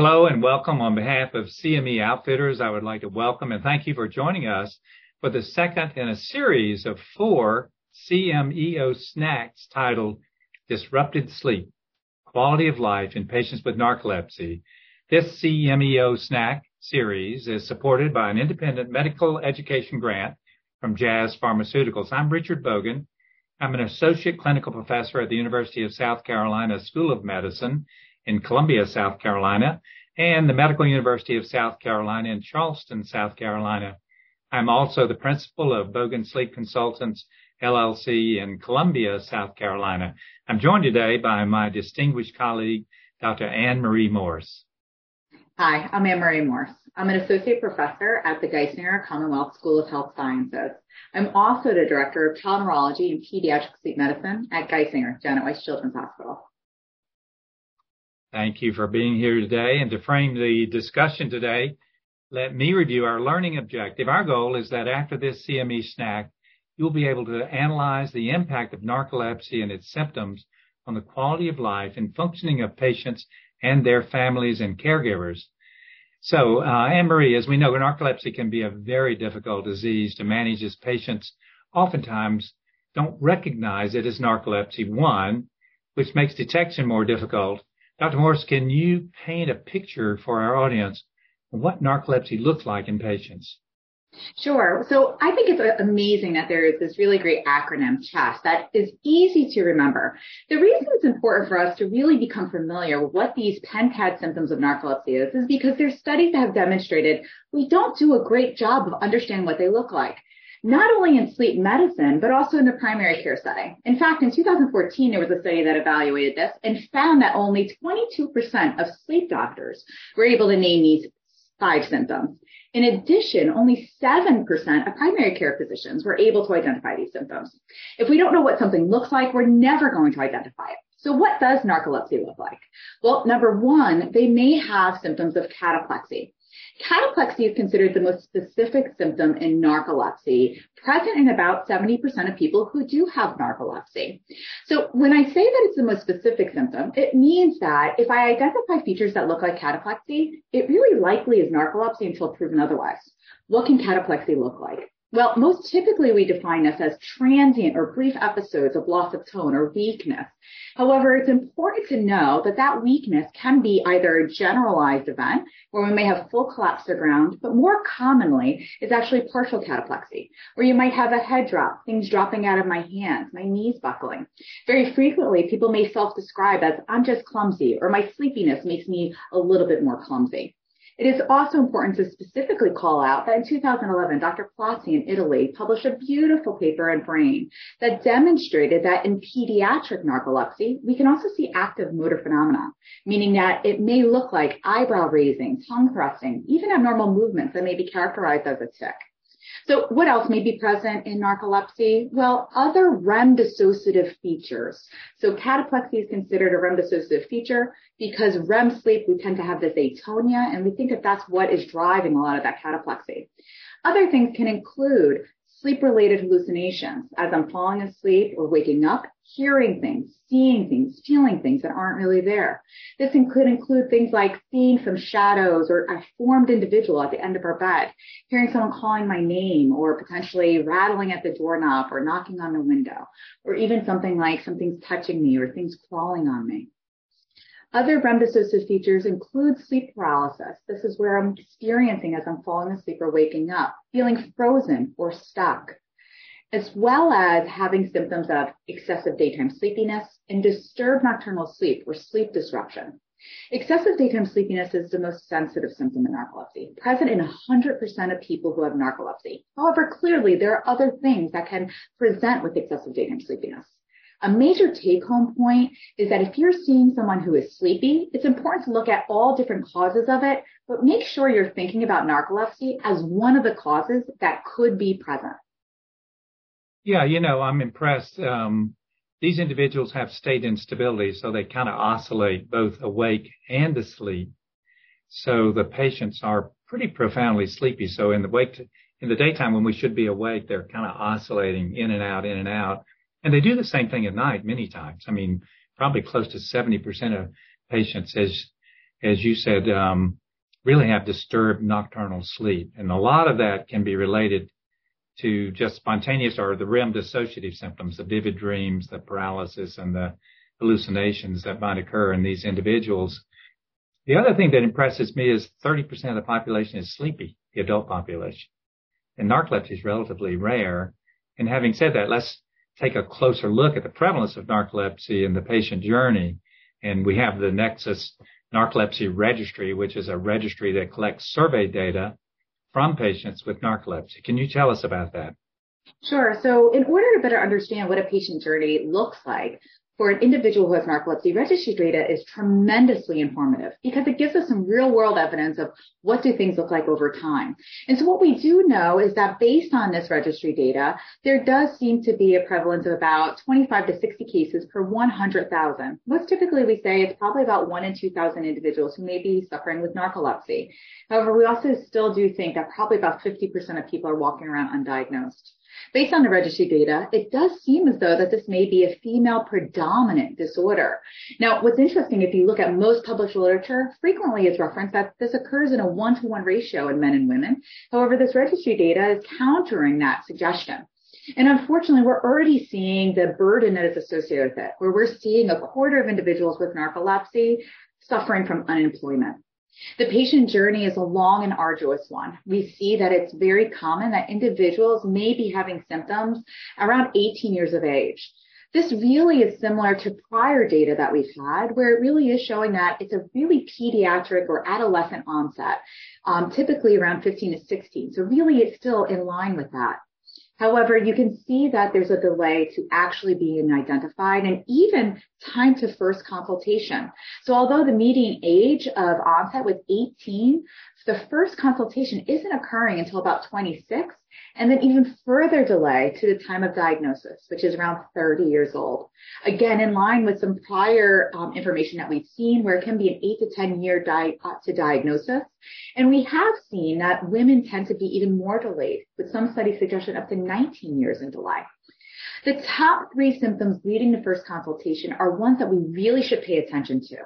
Hello and welcome on behalf of CME Outfitters. I would like to welcome and thank you for joining us for the second in a series of four CMEO snacks titled Disrupted Sleep, Quality of Life in Patients with Narcolepsy. This CMEO snack series is supported by an independent medical education grant from Jazz Pharmaceuticals. I'm Richard Bogan. I'm an associate clinical professor at the University of South Carolina School of Medicine in Columbia, South Carolina, and the Medical University of South Carolina in Charleston, South Carolina. I'm also the principal of Bogan Sleep Consultants LLC in Columbia, South Carolina. I'm joined today by my distinguished colleague, Dr. Anne Marie Morse. Hi, I'm Anne Marie Morse. I'm an associate professor at the Geisinger Commonwealth School of Health Sciences. I'm also the director of child neurology and pediatric sleep medicine at Geisinger, Janet Weis Children's Hospital. Thank you for being here today. And to frame the discussion today, let me review our learning objective. Our goal is that after this CME snack, you'll be able to analyze the impact of narcolepsy and its symptoms on the quality of life and functioning of patients and their families and caregivers. So, uh, Anne Marie, as we know, narcolepsy can be a very difficult disease to manage as patients oftentimes don't recognize it as narcolepsy, one, which makes detection more difficult, Dr. Morse, can you paint a picture for our audience of what narcolepsy looks like in patients? Sure. So I think it's amazing that there is this really great acronym, CHESS, that is easy to remember. The reason it's important for us to really become familiar with what these pentad symptoms of narcolepsy is, is because there's studies that have demonstrated we don't do a great job of understanding what they look like not only in sleep medicine, but also in the primary care setting. In fact, in 2014, there was a study that evaluated this and found that only 22% of sleep doctors were able to name these five symptoms. In addition, only 7% of primary care physicians were able to identify these symptoms. If we don't know what something looks like, we're never going to identify it. So what does narcolepsy look like? Well, number one, they may have symptoms of cataplexy. Cataplexy is considered the most specific symptom in narcolepsy, present in about 70% of people who do have narcolepsy. So when I say that it's the most specific symptom, it means that if I identify features that look like cataplexy, it really likely is narcolepsy until proven otherwise. What can cataplexy look like? Well, most typically we define this as transient or brief episodes of loss of tone or weakness. However, it's important to know that that weakness can be either a generalized event where we may have full collapse to ground, but more commonly is actually partial cataplexy, where you might have a head drop, things dropping out of my hands, my knees buckling. Very frequently, people may self-describe as I'm just clumsy or my sleepiness makes me a little bit more clumsy. It is also important to specifically call out that in 2011, Dr. Plazzi in Italy published a beautiful paper in Brain that demonstrated that in pediatric narcolepsy, we can also see active motor phenomena, meaning that it may look like eyebrow raising, tongue thrusting, even abnormal movements that may be characterized as a tic. So what else may be present in narcolepsy? Well, other REM dissociative features. So cataplexy is considered a REM dissociative feature because REM sleep, we tend to have this atonia and we think that that's what is driving a lot of that cataplexy. Other things can include sleep related hallucinations as I'm falling asleep or waking up, hearing things, seeing things, feeling things that aren't really there. This could include things like seeing some shadows or a formed individual at the end of our bed, hearing someone calling my name or potentially rattling at the doorknob or knocking on the window, or even something like something's touching me or things crawling on me. Other REM dissociative features include sleep paralysis. This is where I'm experiencing as I'm falling asleep or waking up, feeling frozen or stuck, as well as having symptoms of excessive daytime sleepiness and disturbed nocturnal sleep or sleep disruption. Excessive daytime sleepiness is the most sensitive symptom in narcolepsy, present in 100% of people who have narcolepsy. However, clearly there are other things that can present with excessive daytime sleepiness. A major take home point is that if you're seeing someone who is sleepy, it's important to look at all different causes of it, but make sure you're thinking about narcolepsy as one of the causes that could be present. Yeah, you know, I'm impressed. Um, these individuals have state instability, so they kind of oscillate both awake and asleep. So the patients are pretty profoundly sleepy. So in the wake, in the daytime when we should be awake, they're kind of oscillating in and out, in and out. And they do the same thing at night many times. I mean, probably close to 70% of patients, as as you said, um, really have disturbed nocturnal sleep. And a lot of that can be related to just spontaneous or the REM dissociative symptoms, the vivid dreams, the paralysis, and the hallucinations that might occur in these individuals. The other thing that impresses me is 30% of the population is sleepy, the adult population. And narcolepsy is relatively rare. And having said that, let's take a closer look at the prevalence of narcolepsy in the patient journey. And we have the Nexus Narcolepsy Registry, which is a registry that collects survey data from patients with narcolepsy. Can you tell us about that? Sure. So in order to better understand what a patient journey looks like, for an individual who has narcolepsy, registry data is tremendously informative because it gives us some real world evidence of what do things look like over time. And so what we do know is that based on this registry data, there does seem to be a prevalence of about 25 to 60 cases per 100,000. Most typically we say it's probably about one in 2,000 individuals who may be suffering with narcolepsy. However, we also still do think that probably about 50% of people are walking around undiagnosed. Based on the registry data, it does seem as though that this may be a female predominant disorder. Now, what's interesting, if you look at most published literature, frequently it's referenced that this occurs in a one-to-one ratio in men and women. However, this registry data is countering that suggestion. And unfortunately, we're already seeing the burden that is associated with it, where we're seeing a quarter of individuals with narcolepsy suffering from unemployment. The patient journey is a long and arduous one. We see that it's very common that individuals may be having symptoms around 18 years of age. This really is similar to prior data that we've had, where it really is showing that it's a really pediatric or adolescent onset, um, typically around 15 to 16. So really it's still in line with that. However, you can see that there's a delay to actually being identified and even time to first consultation. So although the median age of onset was 18, the first consultation isn't occurring until about 26 and then even further delay to the time of diagnosis, which is around 30 years old. Again, in line with some prior um, information that we've seen where it can be an 8 to 10 year di- uh, to diagnosis. And we have seen that women tend to be even more delayed with some studies suggesting up to 19 years in delay. The top three symptoms leading to first consultation are ones that we really should pay attention to.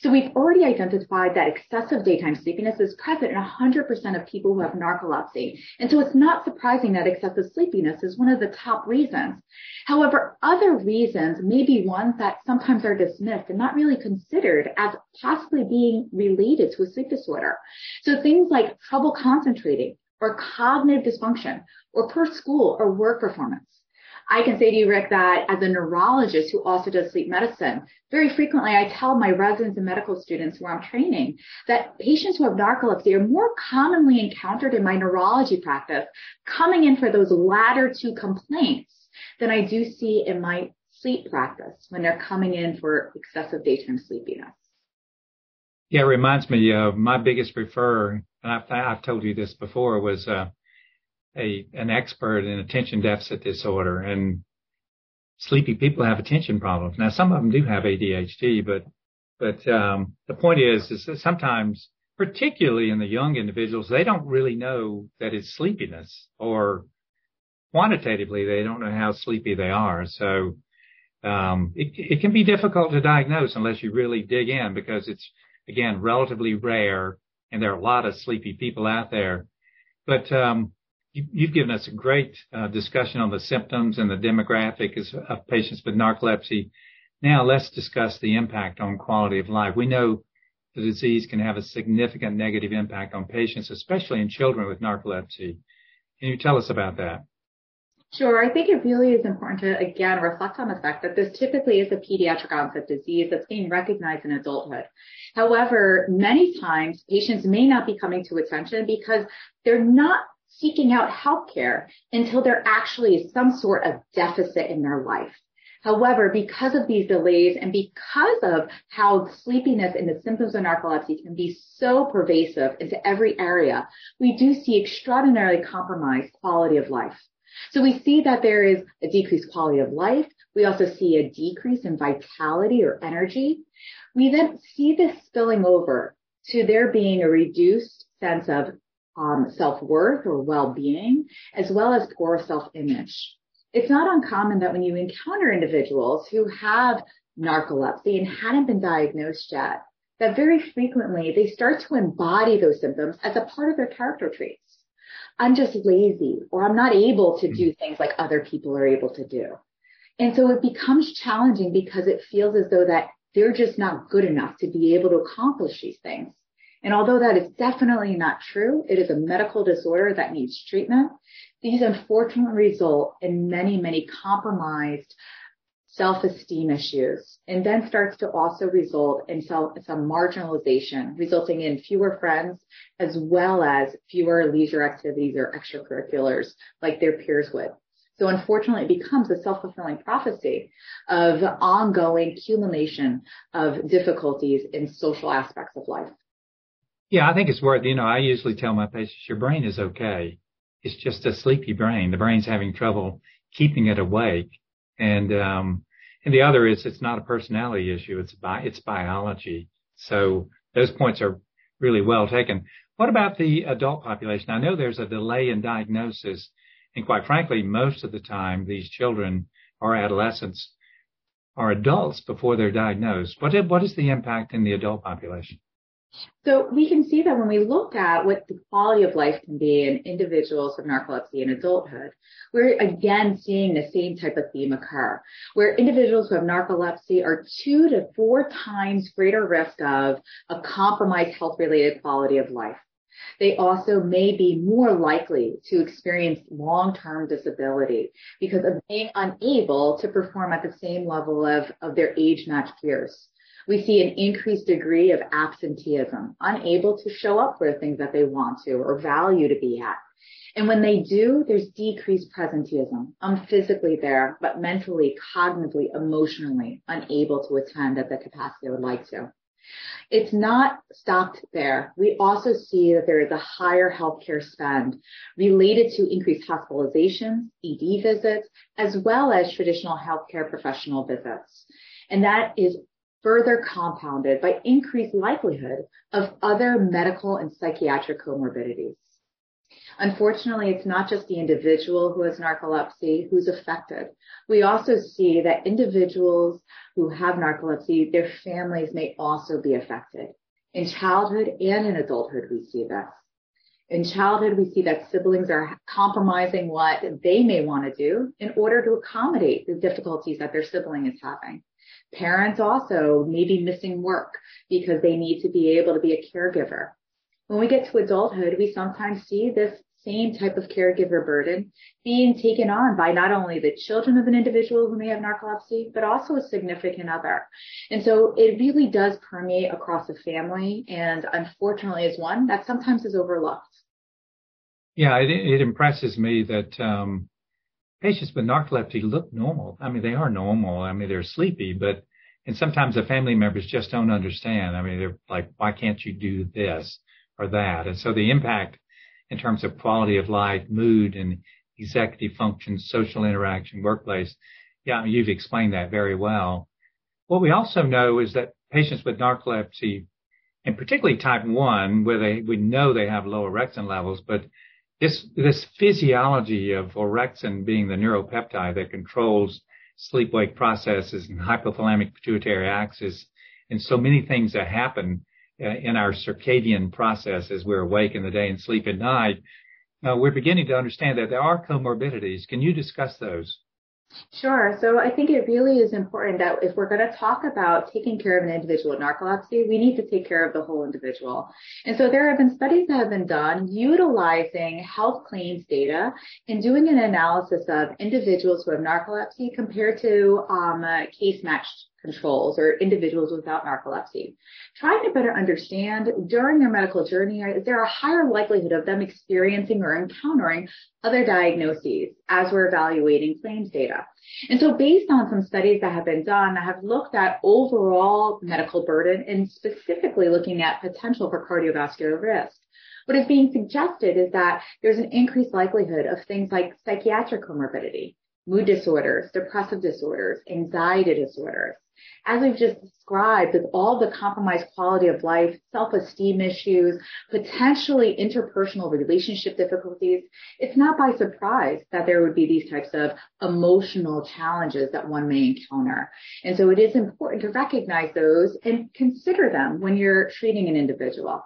So we've already identified that excessive daytime sleepiness is present in 100% of people who have narcolepsy. And so it's not surprising that excessive sleepiness is one of the top reasons. However, other reasons may be ones that sometimes are dismissed and not really considered as possibly being related to a sleep disorder. So things like trouble concentrating or cognitive dysfunction or poor school or work performance. I can say to you, Rick, that as a neurologist who also does sleep medicine, very frequently I tell my residents and medical students who I'm training that patients who have narcolepsy are more commonly encountered in my neurology practice coming in for those latter two complaints than I do see in my sleep practice when they're coming in for excessive daytime sleepiness. Yeah, it reminds me of my biggest referrer, and I've, I've told you this before, was uh, a an expert in attention deficit disorder and sleepy people have attention problems. Now some of them do have ADHD, but but um, the point is is that sometimes, particularly in the young individuals, they don't really know that it's sleepiness or quantitatively they don't know how sleepy they are. So um, it, it can be difficult to diagnose unless you really dig in because it's again relatively rare and there are a lot of sleepy people out there. But um, You've given us a great uh, discussion on the symptoms and the demographics of patients with narcolepsy. Now let's discuss the impact on quality of life. We know the disease can have a significant negative impact on patients, especially in children with narcolepsy. Can you tell us about that? Sure. I think it really is important to, again, reflect on the fact that this typically is a pediatric onset disease that's being recognized in adulthood. However, many times patients may not be coming to attention because they're not seeking out healthcare until there actually is some sort of deficit in their life. However, because of these delays and because of how sleepiness and the symptoms of narcolepsy can be so pervasive into every area, we do see extraordinarily compromised quality of life. So we see that there is a decreased quality of life. We also see a decrease in vitality or energy. We then see this spilling over to there being a reduced sense of um, self-worth or well-being, as well as poor self-image. It's not uncommon that when you encounter individuals who have narcolepsy and hadn't been diagnosed yet, that very frequently they start to embody those symptoms as a part of their character traits. I'm just lazy or I'm not able to do things like other people are able to do. And so it becomes challenging because it feels as though that they're just not good enough to be able to accomplish these things. And although that is definitely not true, it is a medical disorder that needs treatment. These unfortunately result in many, many compromised self-esteem issues and then starts to also result in some, marginalization, resulting in fewer friends as well as fewer leisure activities or extracurriculars like their peers would. So unfortunately, it becomes a self-fulfilling prophecy of ongoing accumulation of difficulties in social aspects of life. Yeah, I think it's worth, you know, I usually tell my patients, your brain is okay. It's just a sleepy brain. The brain's having trouble keeping it awake. And, um, and the other is it's not a personality issue. It's bi- it's biology. So those points are really well taken. What about the adult population? I know there's a delay in diagnosis. And quite frankly, most of the time, these children or adolescents are adults before they're diagnosed. What, what is the impact in the adult population? So we can see that when we look at what the quality of life can be in individuals with narcolepsy in adulthood, we're again seeing the same type of theme occur, where individuals who have narcolepsy are two to four times greater risk of a compromised health related quality of life. They also may be more likely to experience long-term disability because of being unable to perform at the same level of, of their age-matched peers. We see an increased degree of absenteeism, unable to show up for the things that they want to or value to be at. And when they do, there's decreased presenteeism. I'm physically there, but mentally, cognitively, emotionally unable to attend at the capacity I would like to. It's not stopped there. We also see that there is a higher healthcare spend related to increased hospitalizations, ED visits, as well as traditional healthcare professional visits. And that is further compounded by increased likelihood of other medical and psychiatric comorbidities. Unfortunately, it's not just the individual who has narcolepsy who's affected. We also see that individuals who have narcolepsy, their families may also be affected. In childhood and in adulthood, we see this. In childhood, we see that siblings are compromising what they may want to do in order to accommodate the difficulties that their sibling is having. Parents also may be missing work because they need to be able to be a caregiver. When we get to adulthood, we sometimes see this same type of caregiver burden being taken on by not only the children of an individual who may have narcolepsy, but also a significant other. And so it really does permeate across the family and unfortunately is one that sometimes is overlooked. Yeah, it, it impresses me that um, patients with narcolepsy look normal. I mean, they are normal. I mean, they're sleepy, but and sometimes the family members just don't understand. I mean, they're like, why can't you do this or that? And so the impact in terms of quality of life, mood, and executive function, social interaction, workplace. Yeah, you've explained that very well. What we also know is that patients with narcolepsy, and particularly type one, where they we know they have low orexin levels, but this, this physiology of orexin being the neuropeptide that controls sleep-wake processes and hypothalamic pituitary axis and so many things that happen uh, in our circadian process as we're awake in the day and sleep at night, uh, we're beginning to understand that there are comorbidities. Can you discuss those? Sure. So I think it really is important that if we're going to talk about taking care of an individual with narcolepsy, we need to take care of the whole individual. And so there have been studies that have been done utilizing health claims data and doing an analysis of individuals who have narcolepsy compared to um, case matched controls or individuals without narcolepsy. Trying to better understand during their medical journey, is there a higher likelihood of them experiencing or encountering other diagnoses as we're evaluating claims data? And so based on some studies that have been done, I have looked at overall medical burden and specifically looking at potential for cardiovascular risk. What is being suggested is that there's an increased likelihood of things like psychiatric comorbidity, mood disorders, depressive disorders, anxiety disorders, As we've just described, with all the compromised quality of life, self-esteem issues, potentially interpersonal relationship difficulties, it's not by surprise that there would be these types of emotional challenges that one may encounter. And so it is important to recognize those and consider them when you're treating an individual.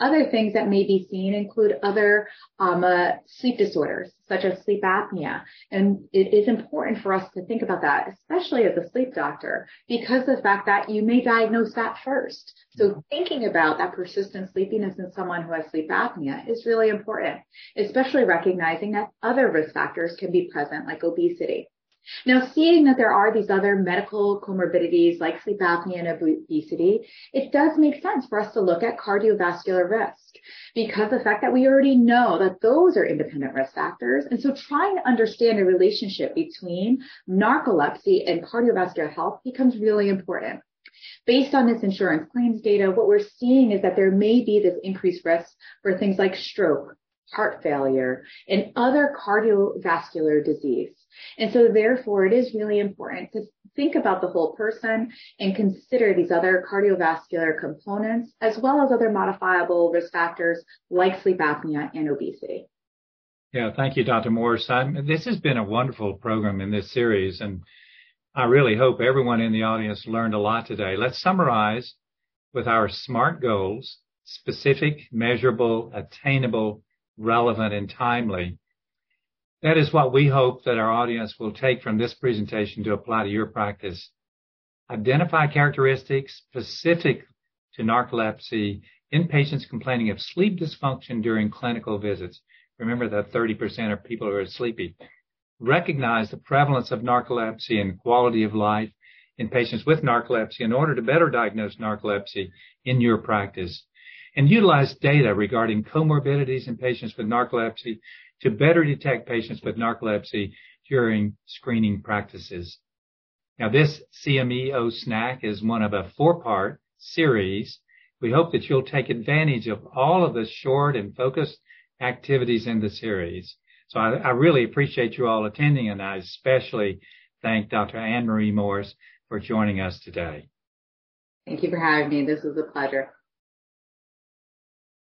Other things that may be seen include other um, uh, sleep disorders, such as sleep apnea. And it is important for us to think about that, especially as a sleep doctor, because of the fact that you may diagnose that first. So thinking about that persistent sleepiness in someone who has sleep apnea is really important, especially recognizing that other risk factors can be present, like obesity. Now, seeing that there are these other medical comorbidities like sleep apnea and obesity, it does make sense for us to look at cardiovascular risk because the fact that we already know that those are independent risk factors. And so trying to understand a relationship between narcolepsy and cardiovascular health becomes really important. Based on this insurance claims data, what we're seeing is that there may be this increased risk for things like stroke, heart failure, and other cardiovascular disease. And so therefore it is really important to think about the whole person and consider these other cardiovascular components as well as other modifiable risk factors like sleep apnea and obesity. Yeah, thank you, Dr. Morse. I'm, this has been a wonderful program in this series, and I really hope everyone in the audience learned a lot today. Let's summarize with our SMART goals, specific, measurable, attainable, relevant, and timely. That is what we hope that our audience will take from this presentation to apply to your practice. Identify characteristics specific to narcolepsy in patients complaining of sleep dysfunction during clinical visits. Remember that 30% of people are sleepy. Recognize the prevalence of narcolepsy and quality of life in patients with narcolepsy in order to better diagnose narcolepsy in your practice and utilize data regarding comorbidities in patients with narcolepsy to better detect patients with narcolepsy during screening practices. Now, this CMEO snack is one of a four-part series. We hope that you'll take advantage of all of the short and focused activities in the series. So I, I really appreciate you all attending, and I especially thank Dr. Anne Marie Morse for joining us today. Thank you for having me. This was a pleasure.